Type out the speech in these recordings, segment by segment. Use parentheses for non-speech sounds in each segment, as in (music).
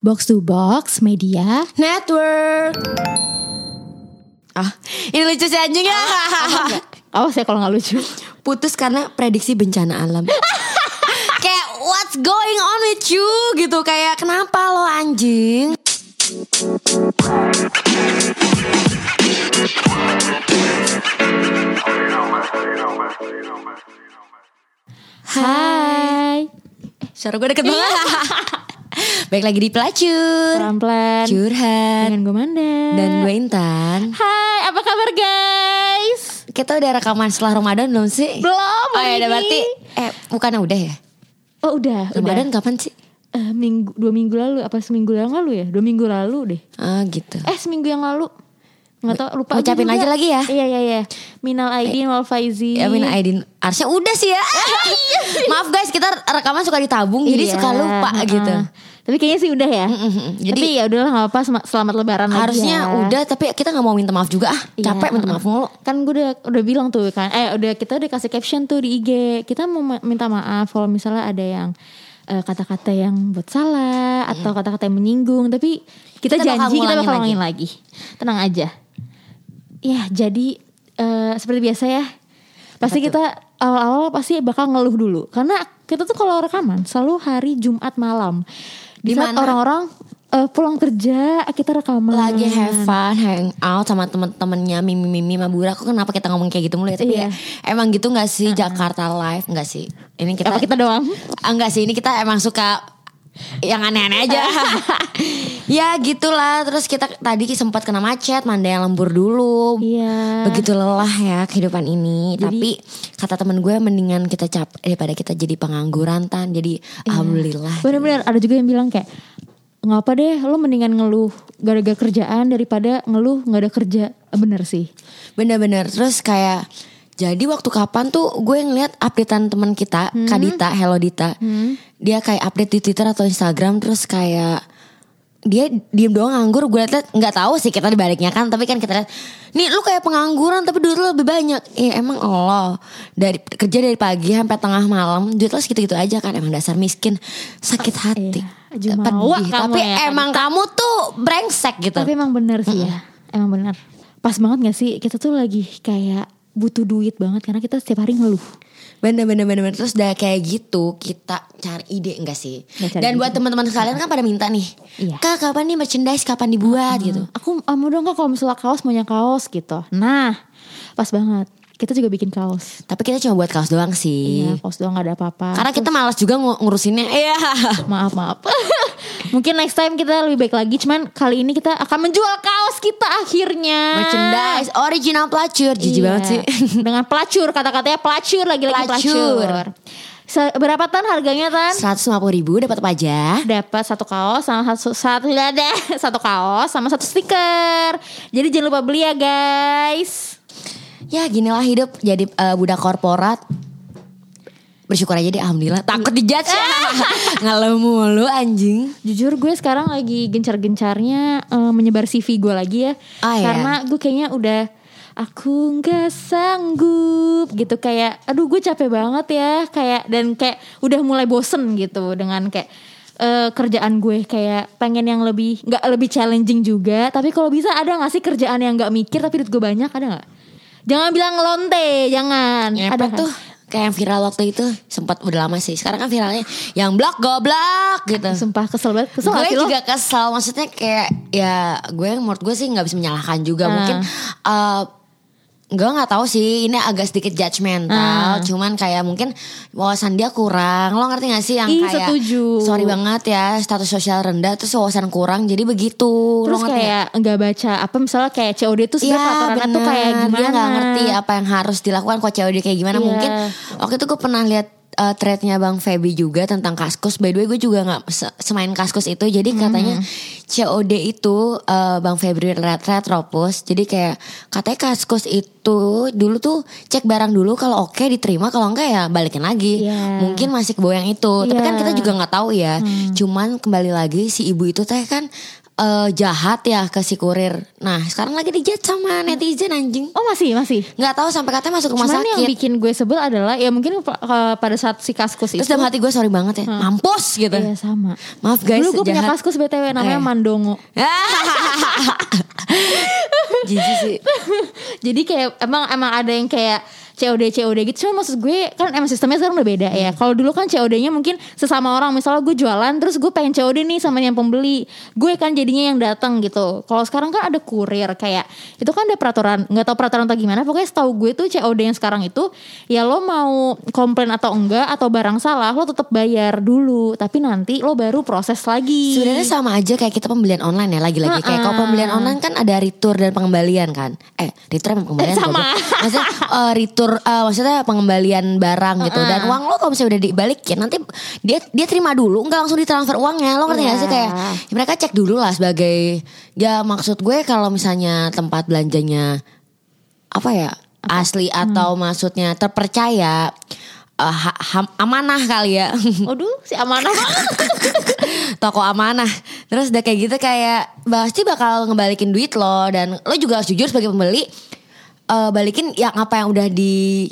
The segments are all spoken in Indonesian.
Box to Box Media Network. Ah, ini lucu sih anjing ya. Awas ya kalau nggak lucu Putus karena prediksi bencana alam. (laughs) kayak what's going on with you gitu kayak kenapa lo anjing? Hai Suara gue deket banget. Baik lagi di pelacur. Pelan-pelan Curhat. Dengan gue Manda Dan gue Intan. Hai apa kabar guys Kita udah rekaman setelah Ramadan belum sih? Belum Oh ya udah berarti eh bukannya udah ya? Oh udah Ramadan udah kapan sih? Eh, minggu, Dua minggu lalu Apa seminggu yang lalu ya Dua minggu lalu deh Ah gitu. Eh seminggu yang lalu Nggak tau lupa Ucapin aja lagi ya. Iya iya iya Minal Aidin wal Faizin Ya Min Aidin Harusnya udah sih ya (laughs) Maaf guys kita rekaman suka ditabung Jadi Iya, suka lupa gitu Tapi kayaknya sih udah ya. Jadi Tapi ya udahlah gak apa-apa Selamat lebaran harusnya lagi ya. udah Tapi kita gak mau minta maaf juga ah. Iya, Capek minta maaf mulu. Kan gue udah udah bilang tuh kan Eh udah kita udah kasih caption tuh di IG Kita mau ma- minta maaf Kalau misalnya ada yang eh, Kata-kata yang buat salah Atau kata-kata yang menyinggung. Tapi kita, Kita bakal janji kita bakal lagi. ngulangin lagi. Tenang aja. Ya jadi eh, Seperti biasa ya. Pasti kita awal-awal pasti bakal ngeluh dulu. Karena kita tuh kalau rekaman Selalu hari Jumat malam Di Di mana? orang-orang eh, pulang kerja Kita rekaman. Lagi have fun Hang out sama temen-temennya Mimi Mimi Mabura Kok kenapa kita ngomong kayak gitu mulu ya? Tapi Iya. ya, Emang gitu gak sih Jakarta Live Gak sih. Ini kita Apa kita doang? Ah, Enggak sih, ini kita emang suka yang aneh-aneh aja. (laughs) ya gitulah. Terus kita tadi sempat kena macet, Manda yang lembur dulu. Iya Begitu lelah ya kehidupan ini. Jadi- Tapi kata temen gue mendingan kita cap daripada kita jadi pengangguran tan. Jadi Iya. alhamdulillah. Bener-bener ada juga yang bilang kayak nggak apa deh lo mendingan ngeluh gara-gara kerjaan daripada ngeluh nggak ada kerja bener sih Bener-bener. Terus kayak jadi waktu kapan tuh gue ngeliat updatean teman kita, Kak Dita, Hello Dita. Dia kayak update di Twitter atau Instagram terus kayak dia diem doang nganggur. Gue liat nggak tahu sih kita dibaliknya kan tapi kan kita lihat nih lu kayak pengangguran tapi duit lu lebih banyak. Ya emang Allah. Dari kerja dari pagi sampai tengah malam duit lo segitu gitu aja kan emang dasar miskin. Sakit hati. Iya, pedih tapi ya, emang kamu tuh brengsek gitu. Tapi emang bener sih ya emang bener. Pas banget gak sih kita tuh lagi kayak butuh duit banget karena kita setiap hari ngeluh Bener bener bener bener. Terus udah kayak gitu kita cari ide enggak sih? Dan ide. buat teman-teman sekalian kan pada minta nih, Iya. kak kapan nih merchandise kapan dibuat gitu. aku ah, mau dong kak kalau misalnya kaos maunya kaos gitu nah pas banget kita juga bikin kaos Tapi kita cuma buat kaos doang sih. iya kaos doang gak ada apa-apa Karena kita malas juga ngu- ngurusinnya. Iya. (laughs) maaf maaf (laughs) mungkin next time kita lebih baik lagi cuman kali ini kita akan menjual kaos kita akhirnya merchandise original pelacur, jijik Iya. banget sih. (laughs) dengan pelacur kata-katanya pelacur lagi-lagi Pelacur. pelacur, berapa tan harganya tan 150 ribu dapat apa aja? dapat satu kaos sama satu satu ada satu kaos sama satu stiker jadi jangan lupa beli ya guys Ya ginilah hidup jadi eh, budak korporat. Bersyukur aja deh alhamdulillah. Takut dijudge (laughs) ya. Ngeluh mulu anjing. Jujur gue sekarang lagi gencar-gencarnya eh, menyebar CV gue lagi ya. Iya. Karena gue kayaknya udah aku nggak sanggup gitu kayak aduh gue capek banget ya kayak dan kayak udah mulai bosen gitu dengan kayak eh, kerjaan gue kayak pengen yang lebih nggak lebih challenging juga tapi kalau bisa ada nggak sih kerjaan yang nggak mikir tapi duit gue banyak ada nggak jangan bilang lonte jangan Ngepet ada kan? tuh kayak yang viral waktu itu sempat udah lama sih. Sekarang kan viralnya yang blok goblok gitu. sumpah kesel banget kesel gue lo? juga kesel maksudnya kayak ya gue menurut gue sih nggak bisa menyalahkan juga Ah. mungkin eh gue nggak tahu sih ini agak sedikit judgmental cuman kayak mungkin wawasan dia kurang lo ngerti gak sih yang Ih, kayak setuju. sorry banget ya status sosial rendah terus wawasan kurang jadi begitu Terus lo ngerti nggak? kayak nggak baca apa misalnya kayak COD tuh sebenarnya Iya peraturannya tuh kayak gimana? Dia gak ngerti apa yang harus dilakukan Kok COD kayak gimana Iya. Mungkin waktu itu gue pernah lihat uh, threadnya Bang Feby juga tentang kaskus. By the way gue juga gak se- semain kaskus itu. Jadi Hmm. katanya COD itu uh, Bang Febri ret retropus. Jadi kayak katanya kaskus itu Dulu tuh cek barang dulu Kalau oke diterima Kalau enggak ya balikin lagi. Iya. Mungkin masih kebawa yang itu. Tapi kan Iya. kita juga gak tahu ya. Cuman kembali lagi si ibu itu teh kan eh, jahat ya ke si kurir. Nah sekarang lagi dijat sama netizen anjing. Oh masih masih. Nggak tahu sampai katanya masuk rumah Cuman yang sakit. bikin gue sebel adalah ya mungkin ke- pada saat si kaskus itu. Terus dalam hati gue sorry banget ya, mampus gitu. Iya sama. Maaf guys, Dulu gue punya kaskus btw namanya Eh. Mandongo. (laughs) Jijik sih. (laughs) Jadi kayak emang emang ada yang kayak COD COD gitu. Cuma maksud gue kan emang sistemnya sekarang udah beda ya. Kalau dulu kan COD-nya mungkin sesama orang. Misalnya gue jualan terus gue pengen COD nih sama yang pembeli. Gue kan jadinya yang datang gitu. Kalau sekarang kan ada kurir kayak itu kan ada peraturan. nggak tahu peraturan atau gimana. Pokoknya setahu gue tuh COD yang sekarang itu ya lo mau komplain atau enggak atau barang salah lo tetap bayar dulu. Tapi nanti lo baru proses lagi. Sebenarnya sama aja kayak kita pembelian online ya lagi-lagi kayak kalau pembelian online kan ada retur dan pengembalian kan. Eh, retur sama pengembalian sama. Maksudnya (laughs) eh, retur eh, maksudnya pengembalian barang gitu. Dan uang lo kalau misalnya udah dibalikin nanti dia dia terima dulu. Nggak langsung ditransfer uangnya. Lo ngerti gak sih? Iya. kayak ya mereka cek dulu lah sebagai ya maksud gue kalau misalnya tempat belanjanya apa ya asli atau maksudnya terpercaya eh, ha- amanah kali ya. (laughs) Aduh si amanah. (laughs) Toko amanah. Terus udah kayak gitu kayak pasti bakal ngebalikin duit lo. Dan lo juga harus jujur sebagai pembeli eh, balikin yang apa yang udah di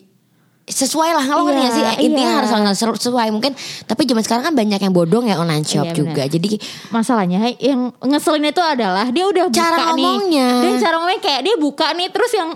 sesuai lah lo ngerti Iya, sih? Intinya iya. harus sesuai mungkin. Tapi zaman sekarang kan banyak yang bodong ya online shop Iya, juga. Jadi masalahnya yang ngeselin itu adalah dia udah buka Cara nih. ngomongnya. dan cara ngomongnya kayak dia buka nih terus yang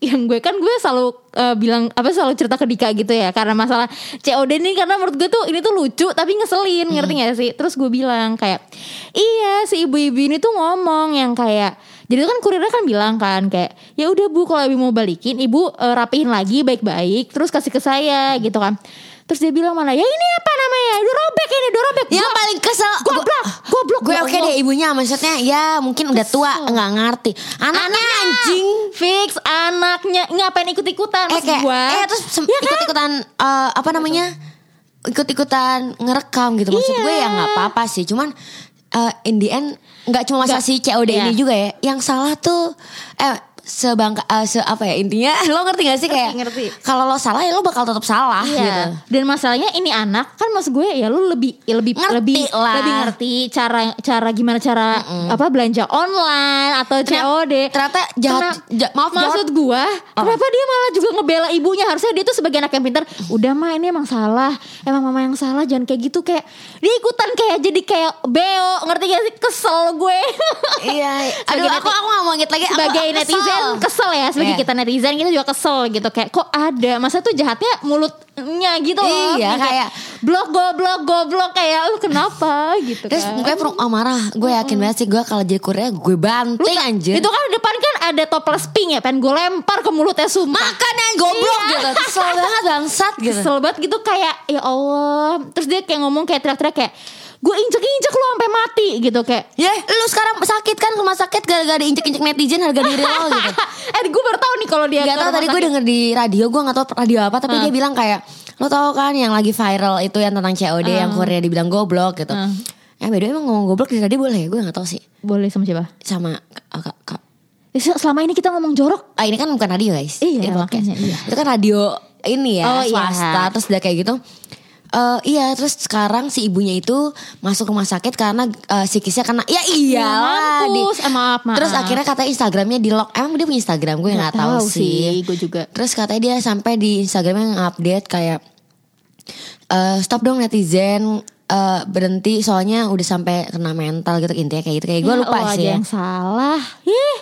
yang gue kan gue selalu eh, bilang apa selalu cerita ke Dika gitu ya. Karena masalah COD ini karena menurut gue tuh ini tuh lucu tapi ngeselin ngerti Hmm. gak sih? Terus gue bilang kayak iya si ibu-ibu ini tuh ngomong yang kayak jadi kan kurirnya kan bilang kan kayak ya udah bu kalau ibu mau balikin ibu eh, rapihin lagi baik-baik terus kasih ke saya gitu kan. Terus dia bilang mana ya ini apa namanya? Udah robek ini udah robek. Yang Gua- paling kesel Goblok, goblok, gue oke deh ibunya maksudnya ya mungkin udah tua nggak ngerti. Anaknya anjing. fix anaknya ngapain ikut ikutan eh kayak gua? eh terus Ya kan? ikut-ikutan eh, apa namanya? Ikut-ikutan ngerekam gitu maksud Iya. gue ya nggak apa-apa sih cuman eh, in the end nggak cuma masalah si COD ini iya. juga ya yang salah tuh eh sebangka eh, se apa ya intinya (laughs) lo ngerti gak sih kayak ngerti. kalau lo salah ya lo bakal tetap salah Iya. gitu Dan masalahnya ini anak kan maksud gue ya lu lebih ya lebih Ngerti lebih lah. lebih ngerti cara cara gimana cara apa belanja online atau COD. ternyata jahat ja- maaf Maksud jahat. gua, kenapa dia malah juga ngebela ibunya? Harusnya dia tuh sebagai anak yang pintar. Udah mah ini emang salah. Emang mama yang salah, jangan kayak gitu kayak dia ikutan kayak jadi kayak beo, ngerti gak sih? Kesel gue. iya (laughs) aduh aku aku gak mau inget lagi sebagai aku kesel. Netizen kesel ya sebagai Iya. kita netizen kita juga kesel gitu. Kayak kok ada? Masa tuh jahatnya mulutnya? Gitu loh. Iya, Yang kayak- blok goblok goblok. Kayak lu kenapa? Gitu terus kan. gue perlu oh, marah gue yakin banget sih gue kalau jadi kurir gue banting anjir. itu kan depan kan ada toples pink ya pengen gue lempar ke mulutnya sumpah. Makan yang goblok Iya. gitu. Kesel banget bangsat gitu. Kesel banget gitu kayak ya Allah. Terus dia kayak ngomong kayak teriak-teriak kayak gue injek-injek lu sampai mati gitu kayak Ya, lu sekarang sakit kan rumah sakit gara-gara diinjek-injek netizen harga diri lo gitu. (laughs) eh gue baru tahu nih kalau dia Gak tau tadi gue denger di radio gue gak tau radio apa tapi dia bilang kayak lo tau kan yang lagi viral itu yang tentang COD yang Korea dibilang goblok gitu. Hmm. Ya beda emang ngomong goblok di radio boleh gue gak tau sih boleh sama siapa sama kak, kak, kak. Eh, selama ini kita ngomong jorok Ah, ini kan bukan radio guys. Iya, Ini makanya, iya. Itu kan radio ini ya Oh, iya. swasta terus udah kayak gitu. Eh iya terus sekarang si ibunya itu masuk rumah sakit karena eh, psikisnya kena. Ya iya mampus. Eh, maaf, maaf. terus akhirnya kata Instagramnya di lock emang dia punya Instagram? Gue nggak tahu sih gue juga. Terus katanya dia sampai di Instagramnya ngupdate kayak eh stop dong netizen eh, berhenti soalnya udah sampai kena mental gitu intinya kayak gitu. Kayak gue Ya lupa Allah, sih ada ya. yang salah. Ih,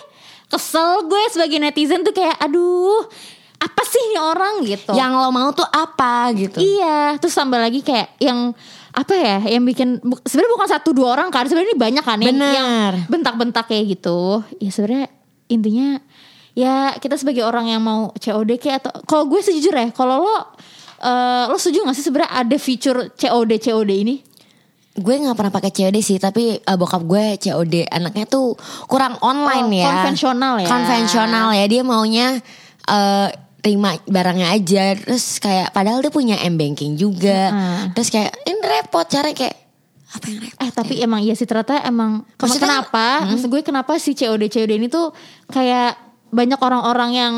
kesel gue sebagai netizen tuh kayak aduh apa sih ini orang gitu? Yang lo mau tuh apa gitu. Iya terus tambah lagi kayak yang apa ya yang bikin sebenarnya bukan satu dua orang kan sebenarnya ini banyak kan yang, Bener. yang bentak-bentak kayak gitu. Ya sebenarnya intinya ya kita sebagai orang yang mau COD kayak atau kalau gue sejujur ya kalau lo eh, lo setuju gak sih sebenarnya ada fitur COD COD ini? Gue nggak pernah pakai COD sih tapi eh, bokap gue COD anaknya tuh kurang online Oh, ya. konvensional ya. konvensional ya dia maunya eh terima barangnya aja. Terus kayak padahal dia punya m banking juga. Heeh. terus kayak ini repot cara kayak apa yang repot Eh tapi emang iya sih ternyata emang Maksudnya- kenapa? Maksud gue kenapa si COD COD ini tuh kayak banyak orang-orang yang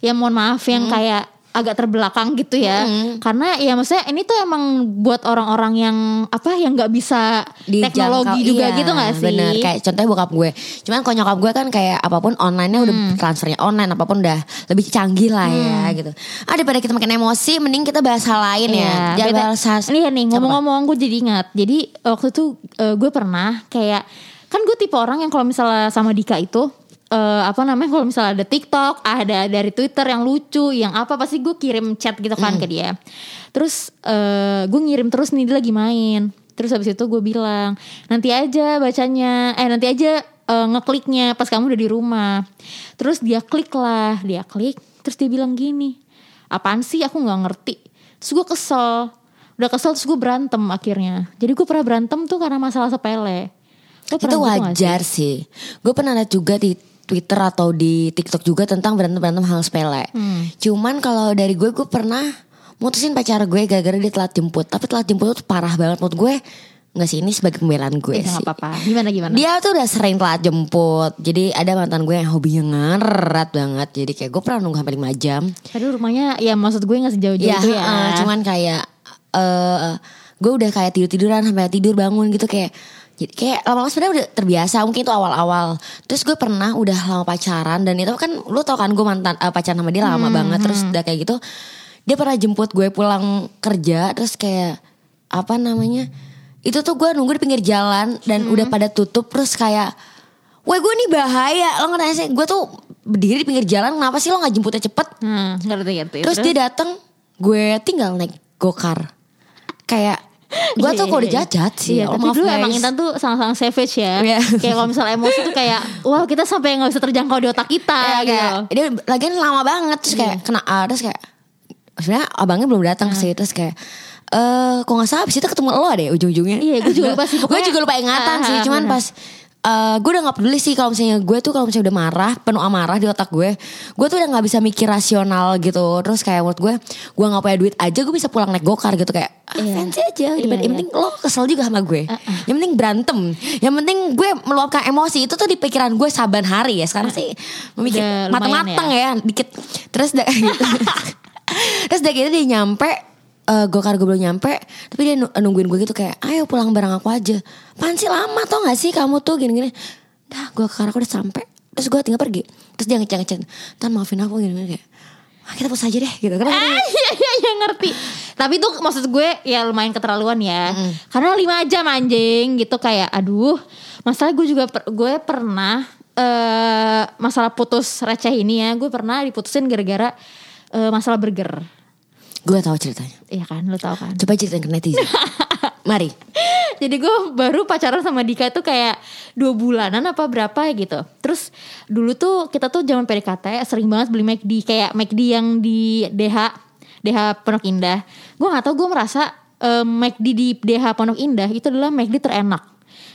yang mohon maaf yang kayak agak terbelakang gitu ya. Karena ya maksudnya ini tuh emang buat orang-orang yang apa yang nggak bisa teknologi Dijangkau, juga iya, gitu gak sih? Bener kayak contohnya bokap gue. Cuman kalau nyokap gue kan kayak apa pun online-nya udah Hmm. transfernya online apa pun udah lebih canggih lah ya gitu. Ah daripada kita makin emosi mending kita bahas hal lain ya. Jangan beda- bahas hal- Iya nih ngomong-ngomong gue jadi ingat. Jadi waktu itu eh, gue pernah kayak kan gue tipe orang yang kalau misalnya sama Dika itu eh, apa namanya kalau misalnya ada TikTok, ada dari Twitter yang lucu, yang apa pasti gue kirim chat gitu kan ke dia. Terus eh, gue ngirim terus nih dia lagi main. Terus habis itu gue bilang nanti aja bacanya, eh nanti aja eh, ngekliknya pas kamu udah di rumah. Terus dia klik lah, dia klik, terus dia bilang gini, apaan sih aku nggak ngerti. Terus gue kesel, udah kesel terus gue berantem akhirnya. Jadi gue pernah berantem tuh karena masalah sepele. Itu gitu wajar sih. Gue pernah lihat juga di Twitter atau di TikTok juga tentang berantem-berantem hal sepele. Hmm. Cuman kalau dari gue gue pernah mutusin pacar gue gara-gara dia telat jemput. Tapi telat jemput tuh parah banget menurut gue. Nggak sih ini sebagai pembelaan gue nggak sih. apa-apa. Gimana gimana? Dia tuh udah sering telat jemput. Jadi ada mantan gue yang hobinya ngaret banget. Jadi kayak gue pernah nunggu sampai 5 jam. Aduh rumahnya ya maksud gue nggak sejauh-jauh Ya, itu ya. eh, cuman kayak eh gue udah kayak tidur tiduran sampai tidur bangun gitu kayak jadi kayak lama-lama sebenarnya udah terbiasa mungkin itu awal-awal. Terus gue pernah udah lama pacaran dan itu kan lu tau kan gue mantan eh, pacaran sama dia lama banget terus udah kayak gitu dia pernah jemput gue pulang kerja terus kayak apa namanya itu tuh gue nunggu di pinggir jalan dan udah pada tutup terus kayak Wah gue nih bahaya. Lo ngerti sih? Gue tuh berdiri di pinggir jalan Kenapa sih lo gak jemputnya cepet? Hmm, ngerti ngerti. Terus dia datang, gue tinggal naik gokar. Kayak gue tuh kalau dijajat sih. Iya, oh, tapi dulu guys. emang Intan tuh sangat-sangat savage ya. Iya. kayak kalau misalnya emosi tuh kayak, wah kita sampai nggak bisa terjangkau di otak kita Ya, gitu. kayak, dia lagian lama banget terus kayak Iya. kena ah, terus kayak sebenarnya abangnya belum datang Hmm. sih terus kayak eh kok nggak salah abis itu ketemu lo deh ujung-ujungnya. Iya, gue juga lupa sih, (laughs) gue juga lupa ingatan Ah, sih. ah, Cuman pas eh gue udah nggak peduli sih kalau misalnya gue tuh kalau misalnya udah marah penuh amarah di otak gue gue tuh udah nggak bisa mikir rasional gitu. Terus kayak menurut gue gue nggak punya duit aja gue bisa pulang naik gokar gitu. Kayak ah, fancy aja. Iya, yang iya. penting lo kesel juga sama gue. Yang penting berantem. Yang penting gue meluapkan emosi itu tuh di pikiran gue saban hari ya. Sekarang sih memikir matang-matang ya. dikit. Terus da- (laughs) terus udah gitu dia nyampe eh gokar gue belum nyampe tapi dia nu- nungguin gue gitu kayak ayo pulang bareng aku aja Pan sih lama tau gak sih kamu tuh gini-gini dah gokar aku udah sampai terus gue tinggal pergi terus dia ngecek ngecek tan maafin aku gini-gini kayak ah, kita putus aja deh gitu kan Ah, iya iya iya ngerti. Tapi tuh maksud gue ya lumayan keterlaluan ya. Karena lima jam anjing gitu kayak aduh. Masalah gue juga per- gue pernah eh masalah putus receh ini ya. Gue pernah diputusin gara-gara eh, masalah burger. Gue tahu ceritanya Iya kan, lo tau kan. coba ceritain ke netizen (laughs) mari Jadi gue baru pacaran sama Dika tuh kayak dua bulanan apa berapa gitu. Terus dulu tuh kita tuh zaman PDKT sering banget beli McD kayak McD yang di DH DH Pondok Indah. Gue nggak tahu gue merasa eh, McD di DH Pondok Indah itu adalah McD terenak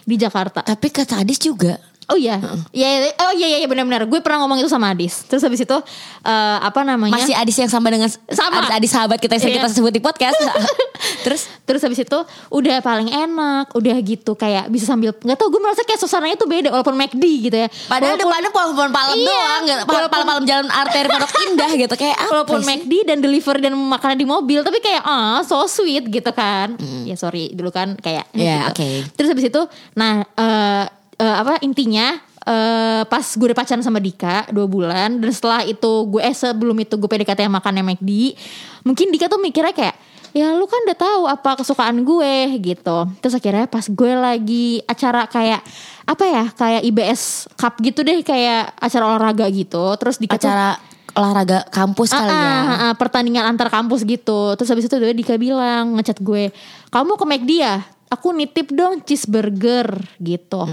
di Jakarta. tapi kata Adis juga Oh iya, Iya, iya, oh iya iya iya, benar-benar. Gue pernah ngomong itu sama Adis. Terus habis itu eh, apa namanya? masih Adis yang sama dengan Sama. Adis, Adis sahabat kita yang Iya. kita sebut di podcast (laughs) terus Terus habis itu udah paling enak, udah gitu kayak bisa sambil nggak tau gue merasa kayak suasananya tuh beda walaupun McD gitu ya. Padahal Walaupun- depannya pohon-pohon palem Iya, doang walaupun- Palem-palem jalan arteri Pondok (laughs) Indah gitu Kayak apa walaupun sih? McD dan deliver dan makanan di mobil tapi kayak ah so sweet gitu kan. Ya sorry dulu kan kayak Iya, gitu. oke. Terus habis itu nah eh eh, apa intinya eh pas gue udah pacaran sama Dika dua bulan dan setelah itu gue eh sebelum itu gue PDKT yang makannya McD mungkin Dika tuh mikirnya kayak ya lu kan udah tahu apa kesukaan gue gitu terus akhirnya pas gue lagi acara kayak apa ya kayak IBS Cup gitu deh kayak acara olahraga gitu terus Dika tuh- Acara olahraga kampus kali Ah, ya ah, ah, pertandingan antar kampus gitu. Terus habis itu dia Dika bilang ngechat gue, "Kamu ke McD ya? Aku nitip dong cheeseburger gitu."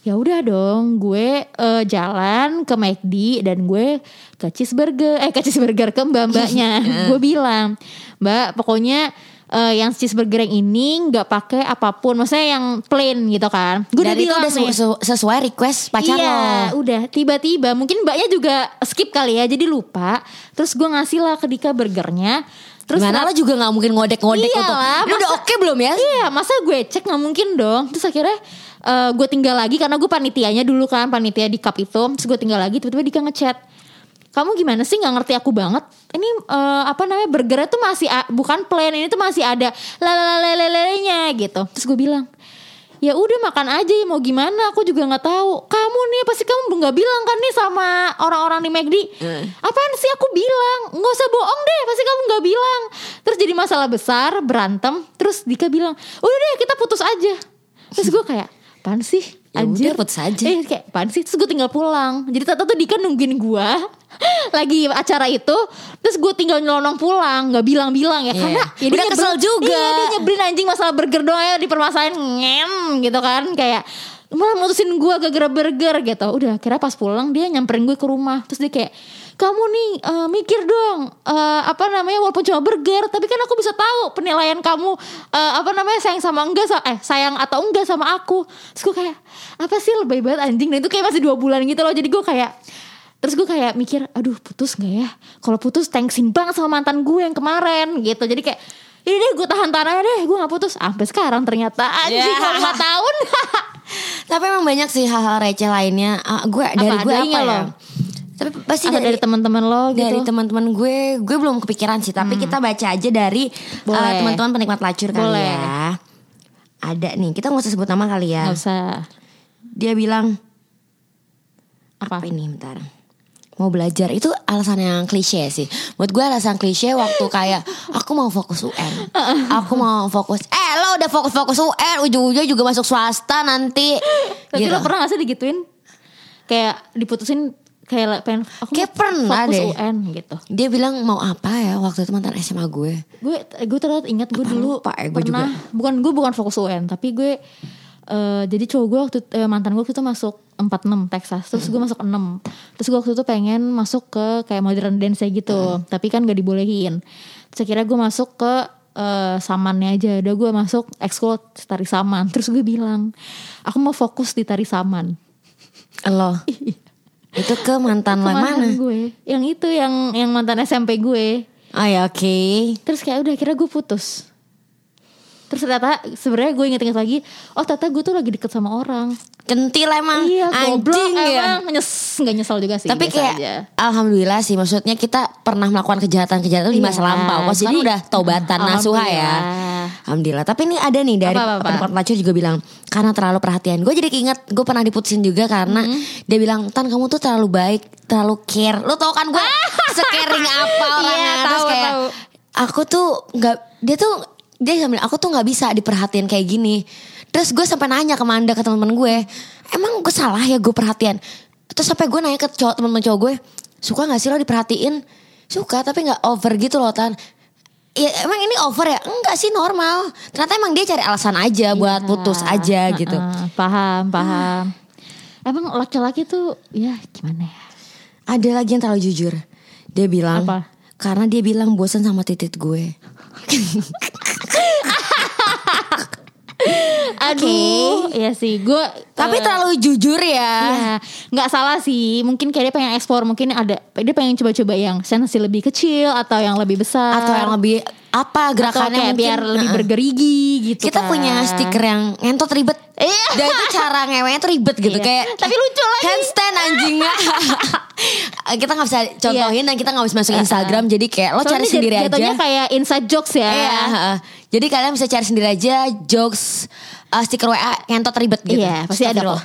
Ya udah dong, gue eh, jalan ke McD dan gue ke cheeseburger, eh ke cheeseburger ke mbak-mbaknya. (laughs) gue bilang, "Mbak, pokoknya eh, yang cheeseburger yang ini nggak pakai apa pun, maksudnya yang plain gitu kan." Gue udah bilang udah nih. su- su- sesuai request pacar iya, lo udah tiba-tiba mungkin mbaknya juga skip kali ya, jadi lupa. Terus gue ngasih lah ke Dika burgernya. Terus Gimana lo juga gak mungkin ngodek-ngodek untuk Iyalah, Ini udah masa- oke belum ya? Iya, masa gue cek nggak mungkin dong. Terus akhirnya eh, gue tinggal lagi karena gue panitianya dulu kan, panitia di cup itu. Terus gue tinggal lagi, tiba-tiba Dika ngechat. kamu gimana sih nggak ngerti aku banget ini eh, apa namanya burgernya tuh masih bukan plain ini tuh masih ada lalalalalelenya gitu terus gue bilang ya udah makan aja ya mau gimana? Aku juga nggak tahu. Kamu nih pasti kamu nggak bilang kan nih sama orang-orang di McD apaan sih aku bilang? Nggak usah bohong deh pasti kamu nggak bilang. Terus jadi masalah besar berantem. Terus Dika bilang udah deh kita putus aja. Terus gue kayak apaan sih Ya Anjir udah, putus aja. Eh kayak apaan sih Terus gue tinggal pulang Jadi tata tuh Dika nungguin gue (laughs) Lagi acara itu Terus gue tinggal nyelonong pulang Gak bilang-bilang ya Iya. Karena ya Udah kesel juga. Iya dia nyebelin anjing masalah burger doang ya Dipermasalahin ngem gitu kan Kayak malah mutusin gue gara-gara burger gitu. Udah kira pas pulang Dia nyamperin gue ke rumah. Terus dia kayak kamu nih eh, mikir dong eh, apa namanya walaupun cuma burger tapi kan aku bisa tahu penilaian kamu eh, apa namanya sayang sama enggak sa- eh sayang atau enggak sama aku. Terus gue kayak apa sih lebay banget anjing. Dan itu kayak masih dua bulan gitu loh. Jadi gue kayak terus gue kayak mikir aduh putus nggak ya? Kalau putus thanksin banget sama mantan gue yang kemarin gitu. Jadi kayak ini deh gue tahan tahan aja deh gue nggak putus. Sampai sekarang ternyata anjing Ya. mau lima tahun (laughs) Tapi emang banyak sih hal-hal receh lainnya. Ah, gue dari gue apa ya? lo? Tapi pasti Atau dari teman-teman lo gitu dari teman-teman gue, gue belum kepikiran sih. Tapi kita baca aja dari uh, teman-teman penikmat lacur kali Boleh. ya. Ada nih, kita nggak usah sebut nama kali ya. nggak usah Dia bilang apa, apa ini bentar. Mau belajar itu alasan yang klise sih. Buat gue alasan klise waktu kayak aku mau fokus UN. Aku mau fokus. Eh lo udah fokus-fokus UN, ujung-ujungnya juga masuk swasta nanti. Tapi Gitu. lo pernah gak sih digituin? Kayak diputusin kayak pengen aku Kayak pernah fokus deh. UN gitu. Dia bilang mau apa ya waktu itu mantan SMA gue. Gue gue ternyata ingat gue Apa dulu lupa ya, gue pernah bukan gue bukan fokus UN tapi gue eh, jadi cowok gue waktu eh, mantan gue waktu itu masuk 46 Texas. Terus gue masuk 6 terus gue waktu itu pengen masuk ke kayak modern dance gitu. Tapi kan gak dibolehin. Terus akhirnya gue masuk ke eh, samannya aja. Udah gue masuk ekskul tari saman. Terus gue bilang aku mau fokus di tari saman. Lo. (laughs) itu ke mantan lo mana? gue. Yang itu yang yang mantan SMP gue. Oh ya oke. terus kayak udah akhirnya gue putus terus ternyata sebenarnya gue inget-inget lagi oh ternyata gue tuh lagi deket sama orang Kentil emang iya goblok anjing ya. emang nyes nggak nyesel juga sih Tapi kayak aja. alhamdulillah sih maksudnya kita pernah melakukan kejahatan-kejahatan di masa Iya, lampau. Kok sini jadi- udah taubatan nasuha ya. Alhamdulillah. Tapi ini ada nih dari Apa, apa, apa? pendapat pelacur juga bilang karena terlalu perhatian. Gue jadi keinget gue pernah diputusin juga karena Mm-hmm. dia bilang tan kamu tuh terlalu baik, terlalu care. Lo tau kan gue (laughs) secaring apa orangnya. Iya, Terus tahu, kayak tahu. aku tuh nggak dia tuh dia sambil aku tuh nggak bisa diperhatiin kayak gini. Terus gue sampai nanya ke Manda ke teman-teman gue, emang gue salah ya gue perhatian. Terus sampai gue nanya ke cowok teman-teman cowok gue, suka nggak sih lo diperhatiin? Suka tapi nggak over gitu loh tan. Ya emang ini over ya? Enggak sih normal. Ternyata emang dia cari alasan aja buat putus aja gitu. Heeh, paham paham emang laki-laki tuh ya gimana ya Ada lagi yang terlalu jujur. Dia bilang Apa? karena dia bilang bosan sama titit gue. (laughs) aduh iya sih gue Tapi eh, terlalu jujur ya. Iya, nggak salah sih. Mungkin kayak dia pengen ekspor, mungkin ada dia pengen coba-coba yang sensi lebih kecil atau yang lebih besar Atau yang lebih apa gerakannya mungkin, biar lebih bergerigi gitu. Kita kan. punya stiker yang ngentot ribet. Iya. Dan itu cara ngewenya tuh ribet gitu Iya. kayak Tapi lucu lagi. handstand anjingnya. (laughs) kita nggak bisa contohin dan kita nggak bisa masuk Instagram jadi kayak lo Soalnya cari jat- sendiri aja. jatuhnya kayak inside jokes ya. Iya. Jadi kalian bisa cari sendiri aja jokes uh, stiker WA ngentot ribet gitu. Iya, pasti ada kok.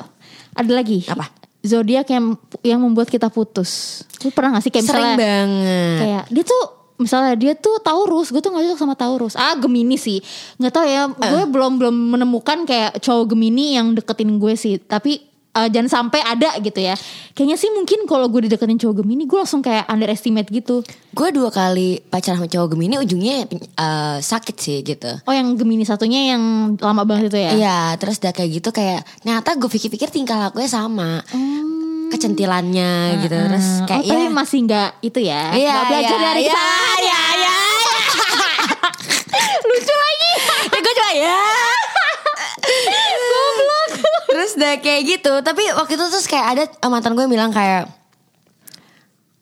Ada lagi. Apa? Zodiak yang yang membuat kita putus. Lu pernah gak sih kayak Sering misalnya banget. kayak dia tuh misalnya dia tuh Taurus, gue tuh gak cocok sama Taurus. Ah Gemini sih, nggak tahu ya. Gue Eh. belum belum menemukan kayak cowok Gemini yang deketin gue sih. Tapi eh, jangan sampai ada gitu ya. Kayaknya sih mungkin kalau gue dideketin cowok Gemini, gue langsung kayak underestimate gitu. Gue dua kali pacaran sama cowok Gemini ujungnya uh, sakit sih gitu. Oh yang Gemini satunya yang lama banget itu ya? Iya, terus udah kayak gitu kayak ternyata gue pikir-pikir tingkah lakunya sama. Kecentilannya gitu. Terus Hmm, kayak oh, tapi ya. masih nggak itu ya? Iya, Nggak belajar iya, dari iya, kesalahan iya, ya? iya. (laughs) (laughs) Lucu lagi. ya gue cuma ya. Terus udah kayak gitu, tapi waktu itu terus kayak ada eh, mantan gue bilang kayak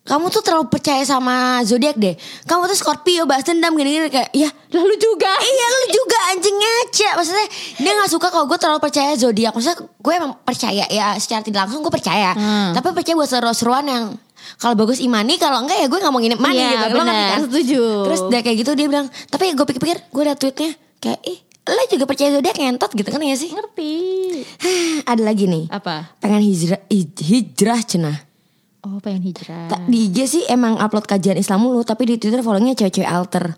kamu tuh terlalu percaya sama zodiak deh. Kamu tuh Scorpio, bahas dendam gini-gini kayak ya Lalu juga. (laughs) Iya lu juga anjing ngaca Maksudnya dia gak suka kalau gue terlalu percaya zodiak Maksudnya gue emang percaya ya Secara tidak langsung gue percaya Hmm. Tapi percaya buat seru-seruan yang kalau bagus imani kalau enggak ya gue nggak mau nginep money Iya, gitu Lo benar, kan? setuju. terus dia kayak gitu dia bilang tapi gue pikir-pikir gue ada tweetnya kayak ih lo juga percaya zodiak ngentot gitu kan ya sih Ngerti. (sighs) ada lagi nih. Apa? pengen hijrah hij- hijrah cenah. Oh pengen hijrah. Ta- di IG sih emang upload kajian Islam mulu tapi di Twitter followingnya cewek-cewek alter.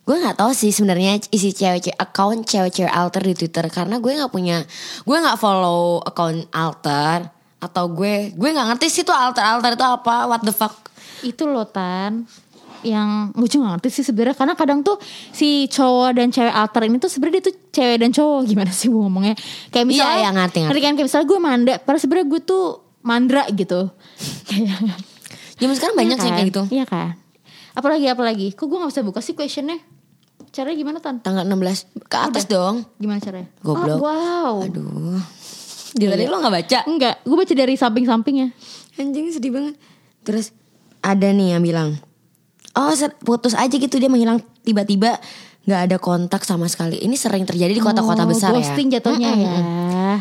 Gue nggak tahu sih sebenarnya isi cewek-cewek account cewek-cewek alter di Twitter karena gue nggak punya gue nggak follow account alter atau gue gue nggak ngerti sih tuh alter alter itu apa what the fuck. Itu loh Tan yang gue juga gak ngerti sih sebenarnya. Karena kadang tuh si cowok dan cewek alter ini tuh sebenarnya dia tuh cewek dan cowok. (laughs) Gimana sih gue ngomongnya? Kayak misalnya Iya, iya, ngerti, ngerti. kan? Kayak misalnya gue manda padahal sebenarnya gue tuh mandra gitu. Kayak (laughs) zaman sekarang banyak Iya sih kan? kayak gitu. Iya kan? Apalagi apalagi? Kok gue gak bisa buka sih questionnya? Caranya gimana Tan? Tanggal 16 ke atas dong. Gimana caranya? Goblok. oh, wow. Aduh. Dia tadi lo nggak baca? Enggak gue baca dari samping-sampingnya. Anjing sedih banget. Terus ada nih yang bilang, oh putus aja gitu dia menghilang tiba-tiba nggak ada kontak sama sekali. Ini sering terjadi di kota-kota Oh, besar ghosting ya. jatuhnya Mm-mm. ya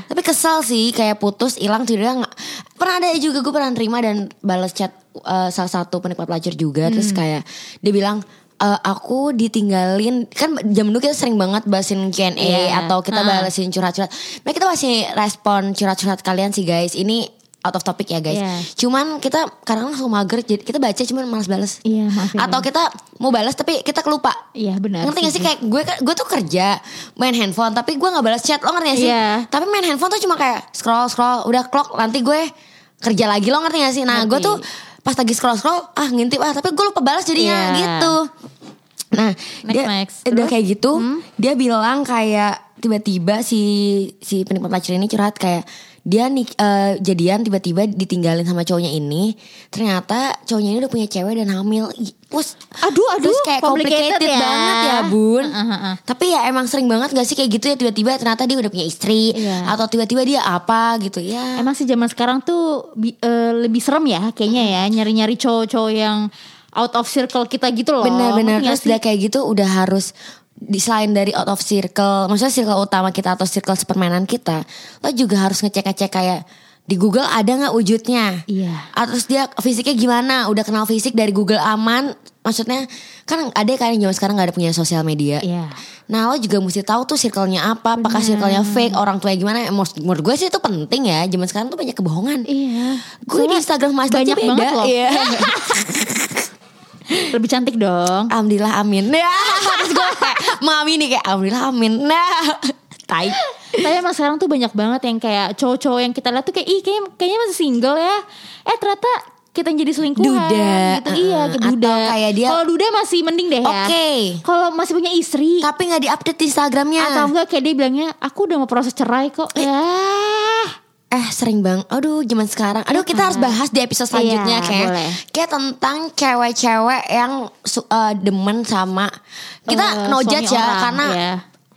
Tapi kesal sih kayak putus hilang tiba-tiba nggak. Pernah ada juga gue pernah terima dan balas chat uh, salah satu penikmat pelajar juga terus kayak dia bilang "Eh, aku ditinggalin kan zaman dulu kita sering banget bahasin Q&A Iya. atau kita Ah. balesin curhat-curhat. Nah kita masih respon curhat-curhat kalian sih guys. Ini out of topic ya guys. Iya. Cuman kita kadang langsung mager jadi kita baca cuman malas balas. Iya, maaf ya, Atau kita mau balas tapi kita kelupa. Iya benar Ngerti gak sih kayak gue gue tuh kerja main handphone tapi gue nggak balas chat lo ngerti gak sih? Iya. Tapi main handphone tuh cuma kayak scroll scroll udah clock nanti gue kerja lagi lo ngerti gak sih? Nah gue tuh pas lagi scroll scroll ah ngintip ah tapi gue lupa balas jadinya Iya. gitu. Nah Next, dia next. udah? Hmm? kayak gitu dia bilang kayak tiba-tiba si si penikmat pacar ini curhat kayak dia nih eh, jadian tiba-tiba ditinggalin sama cowoknya ini ternyata cowoknya ini udah punya cewek dan hamil Terus, Aduh, aduh, terus kayak complicated complicated, ya. banget ya bun Uh, uh, uh. Tapi ya emang sering banget gak sih kayak gitu ya Tiba-tiba ternyata dia udah punya istri Iya. Atau tiba-tiba dia apa gitu ya Emang sih zaman sekarang tuh bi- eh, lebih serem ya kayaknya ya nyari-nyari cowok-cowok yang out of circle kita gitu loh. Benar-benar terus udah kayak gitu udah harus di selain dari out of circle, maksudnya circle utama kita atau circle sepermainan kita, lo juga harus ngecek-ngecek kayak di Google ada nggak wujudnya? Iya. Ah, Terus dia fisiknya gimana? Udah kenal fisik dari Google aman? Maksudnya kan ada kan yang zaman sekarang nggak ada punya sosial media. Iya. Nah lo juga mesti tahu tuh circle-nya apa, apakah circle-nya fake, orang tuanya gimana? Menurut, menurut gue sih itu penting ya. Zaman sekarang tuh banyak kebohongan. Iya. Gue di Instagram Mas banyak beda. banget loh. Iya. (laughs) Lebih cantik dong. Alhamdulillah amin. (laughs) Ya, terus gue kayak mami nih kayak alhamdulillah amin. Nah, (laughs) tai. Tapi emang sekarang tuh banyak banget yang kayak cowok-cowok yang kita lihat tuh kayak ih kayaknya, kayaknya masih single ya. Eh ternyata kita jadi selingkuhan Duda, gitu. uh-uh. Iya, ke duda. Atau kayak dia- Kalau duda masih mending deh ya. Oke. Kalau masih punya istri Tapi nggak diupdate di Instagramnya. atau enggak kayak dia bilangnya aku udah mau proses cerai kok. Ya. Eh sering bang, aduh zaman sekarang. Aduh kita harus bahas di episode selanjutnya Iya, kayak boleh. kayak tentang cewek-cewek yang eh, demen sama kita Eh, no judge ya orang, karena iya.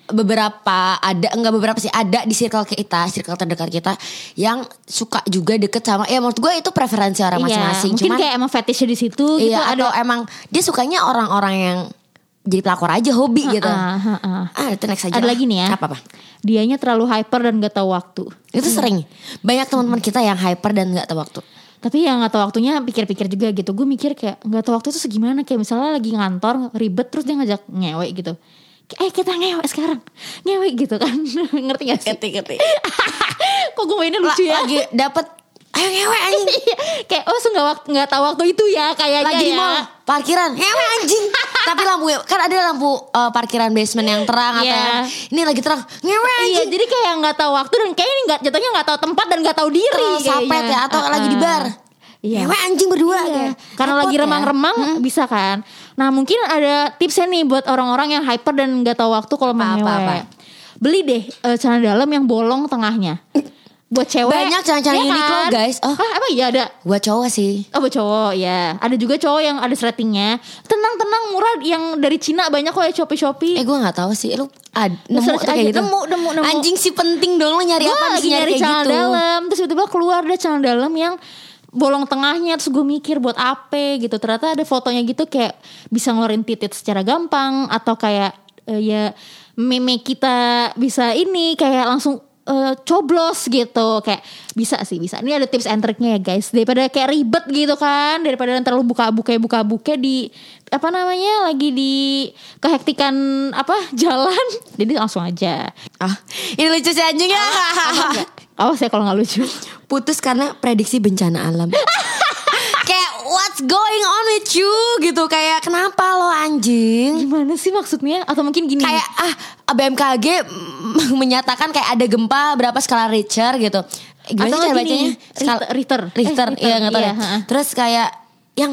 beberapa ada enggak beberapa sih ada di circle kita, circle terdekat kita yang suka juga deket sama ya menurut gue itu preferensi orang Iya, masing-masing. mungkin Cuman kayak emang fetishnya di situ gitu iya ada atau emang dia sukanya orang-orang yang jadi pelakor aja hobi gitu. Ah, ah, ah. Ah, itu next aja. Ada lah. lagi nih ya. Apa apa? Dianya terlalu hyper dan gak tahu waktu. Itu sering. Banyak teman-teman kita yang hyper dan nggak tahu waktu. Tapi yang gak tahu waktunya pikir-pikir juga gitu. Gue mikir kayak gak tahu waktu itu segimana. Kayak misalnya lagi ngantor ribet terus dia ngajak ngewe gitu. Eh kita ngewe sekarang. Ngewe gitu kan. (laughs) Ngerti gak sih? Ngerti-ngerti. (laughs) Kok gue mainnya lucu ya? Lagi dapet ayo ngewe anjing. (laughs) Iya, kayak oh nggak waktu nggak tahu waktu itu ya kayaknya Lagi di ya. mall parkiran ngewe anjing. (laughs) Tapi lampu kan ada lampu eh, parkiran basement yang terang atau Iya. yang ini lagi terang ngewe Iya, anjing. jadi kayak nggak tahu waktu dan kayak ini nggak jatuhnya nggak tahu tempat dan nggak tahu diri. Terlalu sapet ya atau lagi di bar. Iya. Ngewe anjing berdua Iya. kayak. Karena Repot lagi ya. remang-remang bisa kan. Nah mungkin ada tipsnya nih buat orang-orang yang hyper dan nggak tahu waktu kalau mau ngewe. Beli deh eh, celana dalam yang bolong tengahnya. (laughs) Buat cewek. Banyak celana-celana Iya Uniqlo, kan? guys. Oh. Hah, emang iya ada. Buat cowok sih. Oh buat cowok ya Ada juga cowok yang ada threadingnya Tenang-tenang murah Yang dari Cina banyak kok ya Shopee-Shopee Eh gue gak tahu sih Lu ad, nemu search kayak gitu Nemu, nemu, nemu. Anjing sih penting dong Lu nyari gue apa lagi nyari kayak celana gitu dalam terus tiba-tiba keluar deh celana dalam yang bolong tengahnya terus gue mikir buat apa gitu ternyata ada fotonya gitu kayak bisa ngeluarin titit secara gampang atau kayak eh, ya meme kita bisa ini kayak langsung eh, coblos gitu. Kayak bisa sih bisa. Ini ada tips and triknya ya guys. Daripada kayak ribet gitu kan. Daripada terlalu buka buka buka buka di apa namanya lagi di kehektikan apa (laughs) jalan. Jadi langsung aja. Ah, ini lucu sih anjing. Ya. awas ya kalau nggak lucu? Putus karena prediksi bencana alam. (laughs) what's going on with you gitu kayak kenapa lo anjing? gimana sih maksudnya atau mungkin gini Kayak ah BMKG (laughs) menyatakan kayak ada gempa berapa skala Richter gitu. Gimana Atau sih cara bacanya? Richter- Richter. Eh, Richter, Richter, iya nggak tahu. iya, ha-ha. Terus kayak yang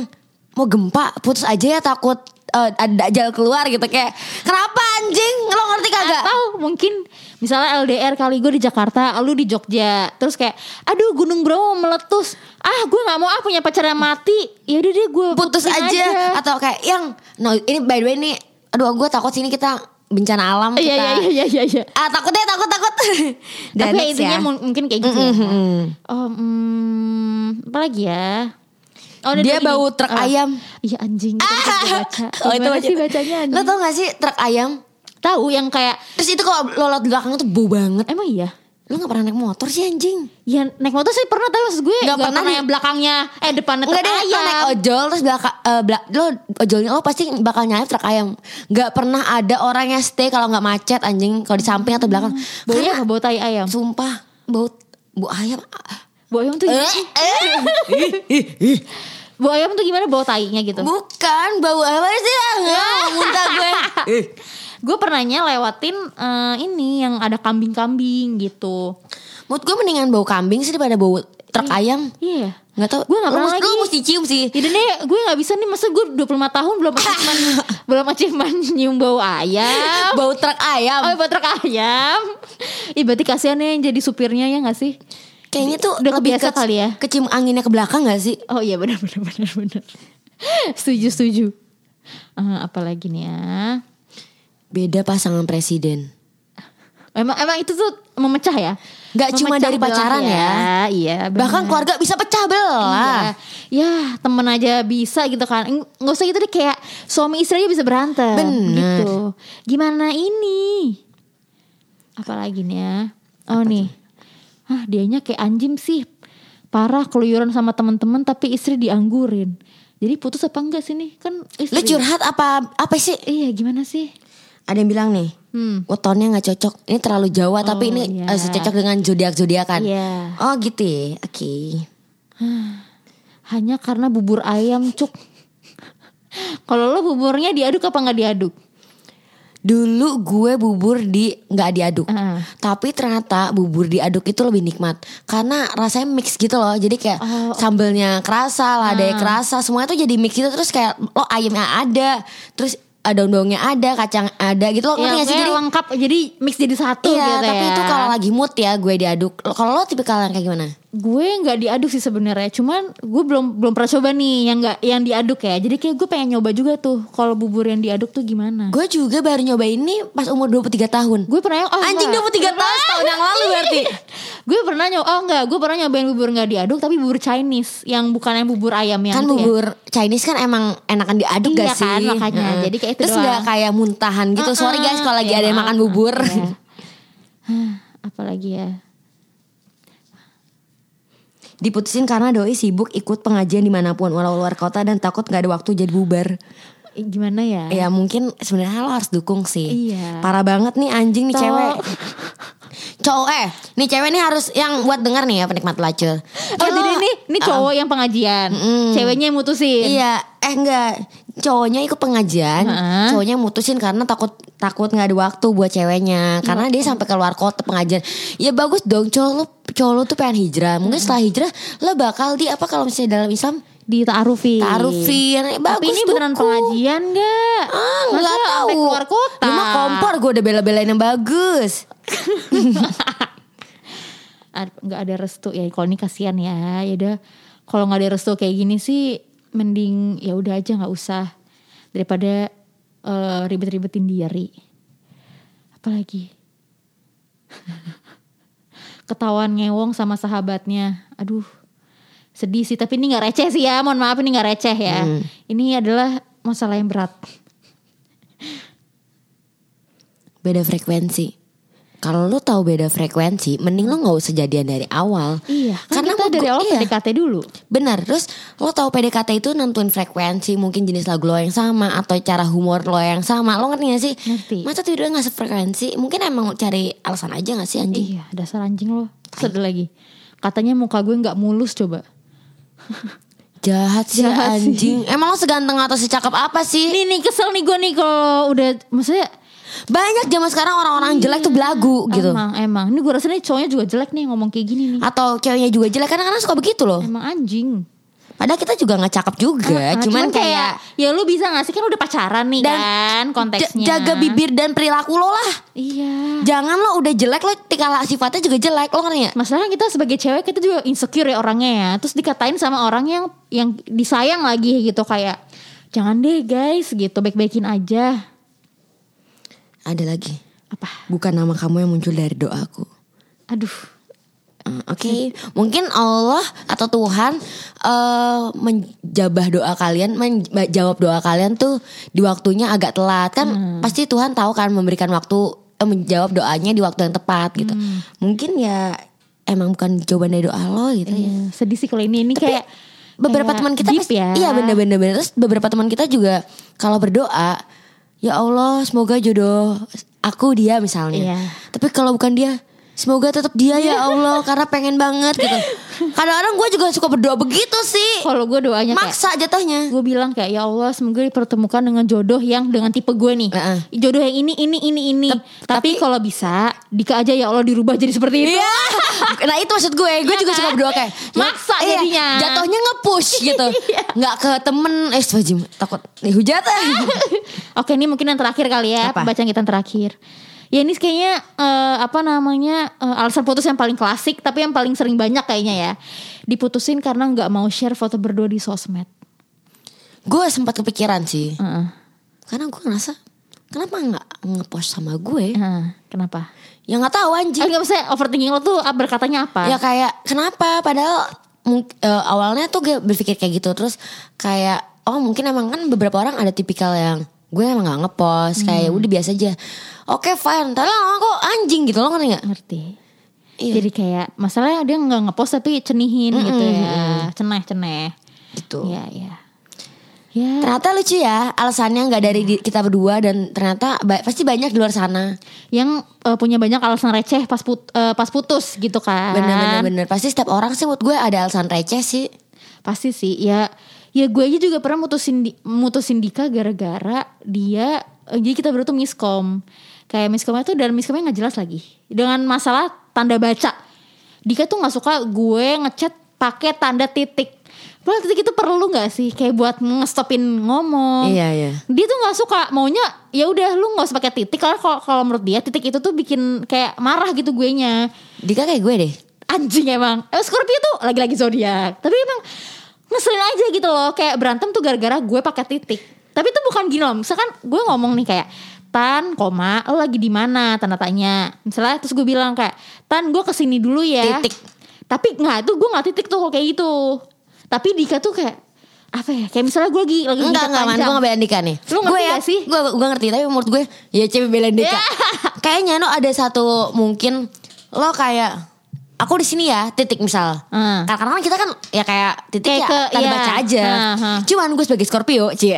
mau gempa putus aja ya takut eh, ada dajal keluar gitu kayak kenapa anjing lo ngerti kagak? atau mungkin misalnya LDR kali gue di Jakarta, lu di Jogja, terus kayak, aduh Gunung Bromo meletus, ah gue nggak mau ah punya pacar yang mati, ya udah deh gue putus aja. atau kayak yang no ini by the way nih aduh gue takut sini kita bencana alam kita Iya iya iya iya iya. ah takut deh takut takut Dan (laughs) Tapi intinya ya. mu- mungkin kayak gitu ya. Mm-mm. Oh, hmm, apa lagi ya? Oh, Dia bau truk Oh, ayam. Iya anjing. Gue baca. Oh, itu baca. sih bacanya anjing? lo tau gak sih truk ayam Tahu yang kayak terus itu kalau lo liat di belakang tuh bau banget emang iya. lo gak pernah naik motor sih anjing Ya naik motor sih pernah tapi maksud gue Nggak nggak pernah pernah, yang belakangnya eh depannya Enggak truk ayam. naik ojol terus belakang eh, belak- lo ojolnya lo pasti bakal nyalip truk ayam. Gak pernah ada orang yang stay kalau nggak macet anjing kalau di samping atau belakang. Baunya Karena apa? Bau tai ayam. sumpah bau bau ayam. Bau ayam tuh Eh, sih? (laughs) Bau ayam tuh gimana bau tainya gitu? Bukan bau apa sih? (laughs) Ah, Muntah gue. Gue pernahnya lewatin eh, ini yang ada kambing-kambing gitu. Menurut gue mendingan bau kambing sih daripada bau truk ayam. Iya. Nggak tau. Gue gak pernah lagi. Lo mesti cium sih. Jadi deh gue gak bisa nih Masa gue 25 tahun belum (laughs) achievement Belum achievement nyium bau ayam Bau truk ayam. Oh bau truk ayam Ih berarti kasihan ya yang jadi supirnya ya gak sih Kayaknya tuh Udah lebih kebiasa ke, kali ya? Kecium anginnya ke belakang gak sih? Oh iya benar benar benar benar (laughs) Setuju setuju Eh, Apalagi nih ya Beda pasangan presiden. Emang emang itu tuh memecah ya Nggak cuma dari pacaran ya. Iya benar. Bahkan keluarga bisa pecah belah. Iya. Ya temen aja bisa gitu kan Nggak usah gitu deh kayak Suami istri aja bisa berantem Bener. Gitu Gimana ini Apalagi nih ya Oh nih Hah dianya kayak anjing sih Parah keluyuran sama teman-teman Tapi istri dianggurin Jadi putus apa enggak sih nih Kan istri Lu curhat apa apa sih? Iya gimana sih Ada yang bilang nih, Hmm. wetonnya nggak cocok. Ini terlalu Jawa tapi Oh, ini iya. eh, secocok dengan zodiak zodiakan. Iya. Oh gitu ya. Oke. (sighs) Hanya karena bubur ayam cuk (laughs) Kalau lo buburnya diaduk apa nggak diaduk Dulu gue bubur di nggak diaduk. Ah. Tapi ternyata bubur diaduk itu lebih nikmat karena rasanya mix gitu loh. Jadi kayak Oh, sambelnya kerasa, ladanya kerasa, semuanya tuh jadi mix gitu terus kayak lo ayamnya ada, terus daun-daunnya ada, kacang ada gitu loh. Ya, sih? Jadi lengkap jadi mix jadi satu Iya, gitu tapi ya. itu kalau lagi mood ya gue diaduk. Kalau lo tipikal yang kayak gimana? Gue nggak diaduk sih sebenarnya cuman gue belum belum pernah coba nih yang nggak yang diaduk ya jadi kayak gue pengen nyoba juga tuh kalau bubur yang diaduk tuh gimana Gue juga baru nyoba ini pas umur 23 tahun. gue pernah oh, Anjing enggak. 23 tahun setahun yang lalu berarti. (laughs) gue pernah nyoba oh enggak gue pernah nyobain bubur nggak diaduk tapi bubur Chinese yang bukan yang bubur ayam yang kan itu ya. bubur Chinese kan emang enakan diaduk Iya gak sih? kan, makanya. Heeh. Jadi kayak itu Terus nggak kayak muntahan gitu. Sorry guys kalau lagi Ya, ada yang makan bubur. Iya. Hah, apalagi ya Diputusin karena doi sibuk ikut pengajian di mana pun walau luar kota dan takut nggak ada waktu jadi bubar. Eh, gimana ya Ya mungkin sebenarnya lo harus dukung sih. Iya. Parah banget nih anjing nih Toh. cewek. Cowok eh, nih cewek nih harus yang buat denger nih ya penikmat pelacur. Oh jadi ini ini cowok yang pengajian, ceweknya yang mutusin. Iya, eh enggak. Cowoknya ikut pengajian, Heeh. cowoknya mutusin karena takut takut nggak ada waktu buat ceweknya, karena dia sampai keluar kota pengajian. Ya bagus dong, cowok lu, cowok lu tuh pengen hijrah. Mungkin setelah hijrah lo bakal di apa kalau misalnya dalam Islam Di ta'arufin. ta'arufin. Bagus Tapi ini beneran dukung. pengajian gak? Ah, Masa nggak tahu. sampai keluar kota. Lu mah kompor gue udah bela-belain yang bagus. (laughs) Nggak ada restu ya kalau ini kasihan ya ya udah kalau nggak ada restu kayak gini sih mending ya udah aja nggak usah. Daripada eh, ribet-ribetin diri. Apalagi? (laughs) Ketahuan ngewong sama sahabatnya. Aduh sedih sih tapi ini nggak receh sih ya. Mohon maaf ini nggak receh ya. Ini adalah masalah yang berat. Beda frekuensi. Kalau lu tahu beda frekuensi, mending lu nggak usah jadian dari awal. Iya, kan Karena kita dari gua- awal iya. PDKT dulu. Benar, terus lo tahu PDKT itu nentuin frekuensi, mungkin jenis lagu lo yang sama atau cara humor lo yang sama. Lo ngerti gak sih? Ngerti. Masa tidur nggak sefrekuensi? Mungkin emang cari alasan aja gak sih anjing? Iya, dasar anjing lo. Ada lagi. Katanya muka gue nggak mulus coba. (laughs) Jahat sih Jahat sih. anjing. Emang lo seganteng atau secakep apa sih? Nih nih kesel nih gue nih kalau udah maksudnya Banyak zaman sekarang orang-orang jelek tuh belagu gitu. emang emang. Ini gue rasa nih cowoknya juga jelek nih ngomong kayak gini nih. Atau ceweknya juga jelek karena kadang suka begitu loh. Emang anjing. Padahal kita juga nggak cakep juga, Ah, cuman, kayak, ya lu bisa gak sih kan udah pacaran nih Dan kan konteksnya. jaga bibir dan perilaku lo lah. Iya. Jangan lo udah jelek lo tingkah sifatnya juga jelek lo ngerti gak? Masalahnya kita sebagai cewek kita juga insecure ya orangnya ya. Terus dikatain sama orang yang yang disayang lagi gitu kayak jangan deh guys gitu baik-baikin aja. Ada lagi. Apa? Bukan nama kamu yang muncul dari doaku. Aduh. Eh, Oke, mungkin Allah atau Tuhan eh menjabah doa kalian, menjawab doa kalian tuh di waktunya agak telat kan? Pasti Tuhan tahu kan memberikan waktu eh, menjawab doanya di waktu yang tepat gitu. Mungkin ya emang bukan jawaban dari doa lo gitu ya. Iya, sedih sih kalau ini ini kayak Beberapa kayak teman kita pasti- ya. iya bener. Terus beberapa teman kita juga kalau berdoa, ya Allah semoga jodoh aku dia misalnya. Iya. Tapi kalau bukan dia, semoga tetap dia ya Allah karena pengen banget gitu. Kadang-kadang gue juga suka berdoa begitu sih. Kalau gue doanya kayak Maksa jatuhnya. gue bilang kayak ya Allah semoga dipertemukan dengan jodoh yang dengan tipe gue nih Heeh. jodoh yang ini ini ini ini tapi, kalau bisa Dika aja ya Allah dirubah jadi seperti itu Iya. Nah itu maksud gue, gue Iya juga kan? suka berdoa kayak (laughs) Maksa iya, jadinya. Jatuhnya nge-push gitu. (laughs) Iya. Nggak ke temen, eh wajib takut nih hujat. (laughs) oke ini mungkin yang terakhir kali ya Apa? pembacaan kita yang terakhir ya ini kayaknya eh, apa namanya eh, alasan putus yang paling klasik tapi yang paling sering banyak kayaknya ya diputusin karena nggak mau share foto berdua di sosmed gue sempat kepikiran sih. Heeh. Karena gue ngerasa kenapa nggak ngepost sama gue? Heeh. kenapa Ya nggak tahu anjing. Ah, nggak maksudnya overthinking lo tuh ah, berkatanya apa Ya kayak kenapa? Padahal eh, awalnya tuh gue berpikir kayak gitu terus kayak oh mungkin emang kan beberapa orang ada tipikal yang gue emang nggak ngepost kayak udah biasa aja. Oke fine, tapi lama kok anjing gitu loh ngerti nggak? ngerti Iya. Jadi kayak masalahnya dia nggak ngepost tapi cenihin gitu ya, ceneh ceneh. Gitu. Iya iya. Ya. Ternyata lucu ya alasannya nggak dari di- kita berdua dan ternyata ba- pasti banyak di luar sana. Yang eh, punya banyak alasan receh pas put, eh, pas putus gitu kan. Bener-bener bener. Pasti setiap orang sih menurut gue ada alasan receh sih. Pasti sih. Ya ya gue aja juga pernah mutusin di, mutusin Dika gara-gara dia eh, jadi kita berdua tuh miskom. Kayak miskomnya tuh dan miskomnya nggak jelas lagi. Dengan masalah tanda baca. Dika tuh nggak suka gue ngechat pakai tanda titik. Padahal titik itu perlu nggak sih kayak buat ngestopin ngomong. Iya iya. dia tuh nggak suka maunya ya udah lu nggak usah pakai titik karena kalau kalau menurut dia titik itu tuh bikin kayak marah gitu gue nya Dika kayak gue deh. anjing emang eh, Scorpio tuh lagi-lagi zodiak tapi emang ngeselin aja gitu loh kayak berantem tuh gara-gara gue pakai titik tapi itu bukan gini loh misalkan gue ngomong nih kayak Tan, koma, lo lagi di mana? Tanda tanya. Misalnya terus gue bilang kayak, Tan, gue ke sini dulu ya. Titik. Tapi nggak tuh gue nggak titik tuh kayak gitu. Tapi Dika tuh kayak apa ya? Kayak misalnya gue lagi lagi Enggak, enggak man, gue gak belain Dika nih Lu ngerti gue ya, gak sih? Gue, gue ngerti, tapi menurut gue Ya cewek belain Dika Ya. (laughs) Kayaknya no ada satu mungkin Lo kayak Aku di sini ya, titik misal Hmm. Karena kan kita kan ya kayak titik Kayak ya ke- tanda iya. baca aja Hmm, hmm. Cuman gue sebagai Scorpio Cie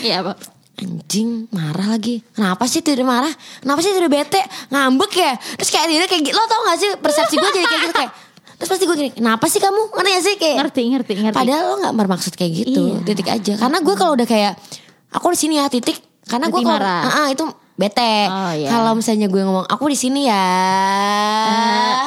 Iya, Pak. Anjing marah lagi Kenapa sih tidak marah Kenapa sih tidak bete Ngambek ya Terus kayak dia kayak gitu Lo tau gak sih persepsi gue jadi kayak gitu kayak Terus pasti gue gini Kenapa sih kamu Ngerti gak sih kayak Ngerti, ngerti, ngerti. Padahal lo gak bermaksud kayak gitu Iya. Titik aja Karena gue kalau udah kayak Aku di sini ya titik Karena gue marah. Ah, ah, itu bete Oh, iya. Kalau misalnya gue ngomong Aku di sini ya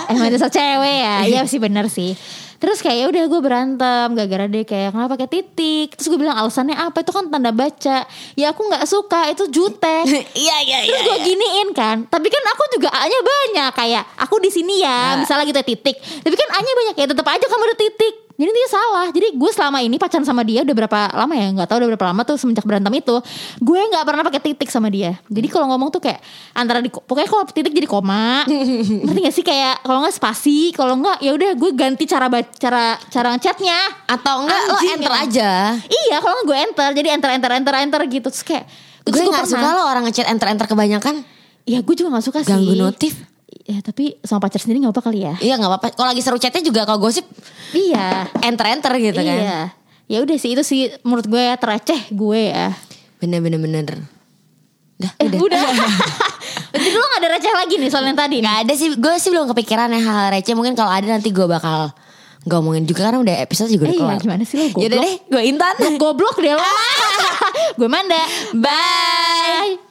Eh, emang dasar cewek ya Iya sih bener sih Terus kayak ya udah gue berantem gara-gara dia kayak kenapa pakai titik. Terus gue bilang alasannya apa? Itu kan tanda baca. Ya aku nggak suka itu jutek. Iya (laughs) iya iya Terus gue giniin kan. Tapi kan aku juga A-nya banyak kayak aku di sini ya, Nah. misalnya gitu titik. Tapi kan A-nya banyak ya tetap aja kamu ada titik. Jadi dia salah. Jadi gue selama ini pacaran sama dia udah berapa lama ya? nggak tahu udah berapa lama tuh semenjak berantem itu. Gue nggak pernah pakai titik sama dia. Jadi kalau ngomong tuh kayak antara di pokoknya kalau titik jadi koma. (laughs) ngerti gak sih kayak kalau nggak spasi, kalau nggak ya udah gue ganti cara cara cara ngechatnya. Atau enggak lo Anjing, enter emang. aja Iya, kalau nggak gue enter. Jadi enter enter enter enter gitu. Terus kayak Gue terus gak suka lo orang ngechat enter-enter kebanyakan Ya gue juga gak suka sih Ganggu notif Ya tapi sama pacar sendiri gak apa kali ya Iya nggak apa-apa. Kalau lagi seru chatnya juga kalau gosip Iya enter enter gitu kan. Iya Ya udah sih itu sih menurut gue ya tereceh gue ya Bener bener bener. Udah, Eh udah. udah (laughs) Berarti lu gak ada receh lagi nih soal yang tadi nih Gak ada sih, gue sih belum kepikiran ya hal receh. Mungkin kalau ada nanti gue bakal ngomongin juga karena udah episode juga udah Eh iya kelar. gimana sih lo goblok Yaudah deh, gue Intan. Goblok deh lo (laughs) Gue Manda Bye. Bye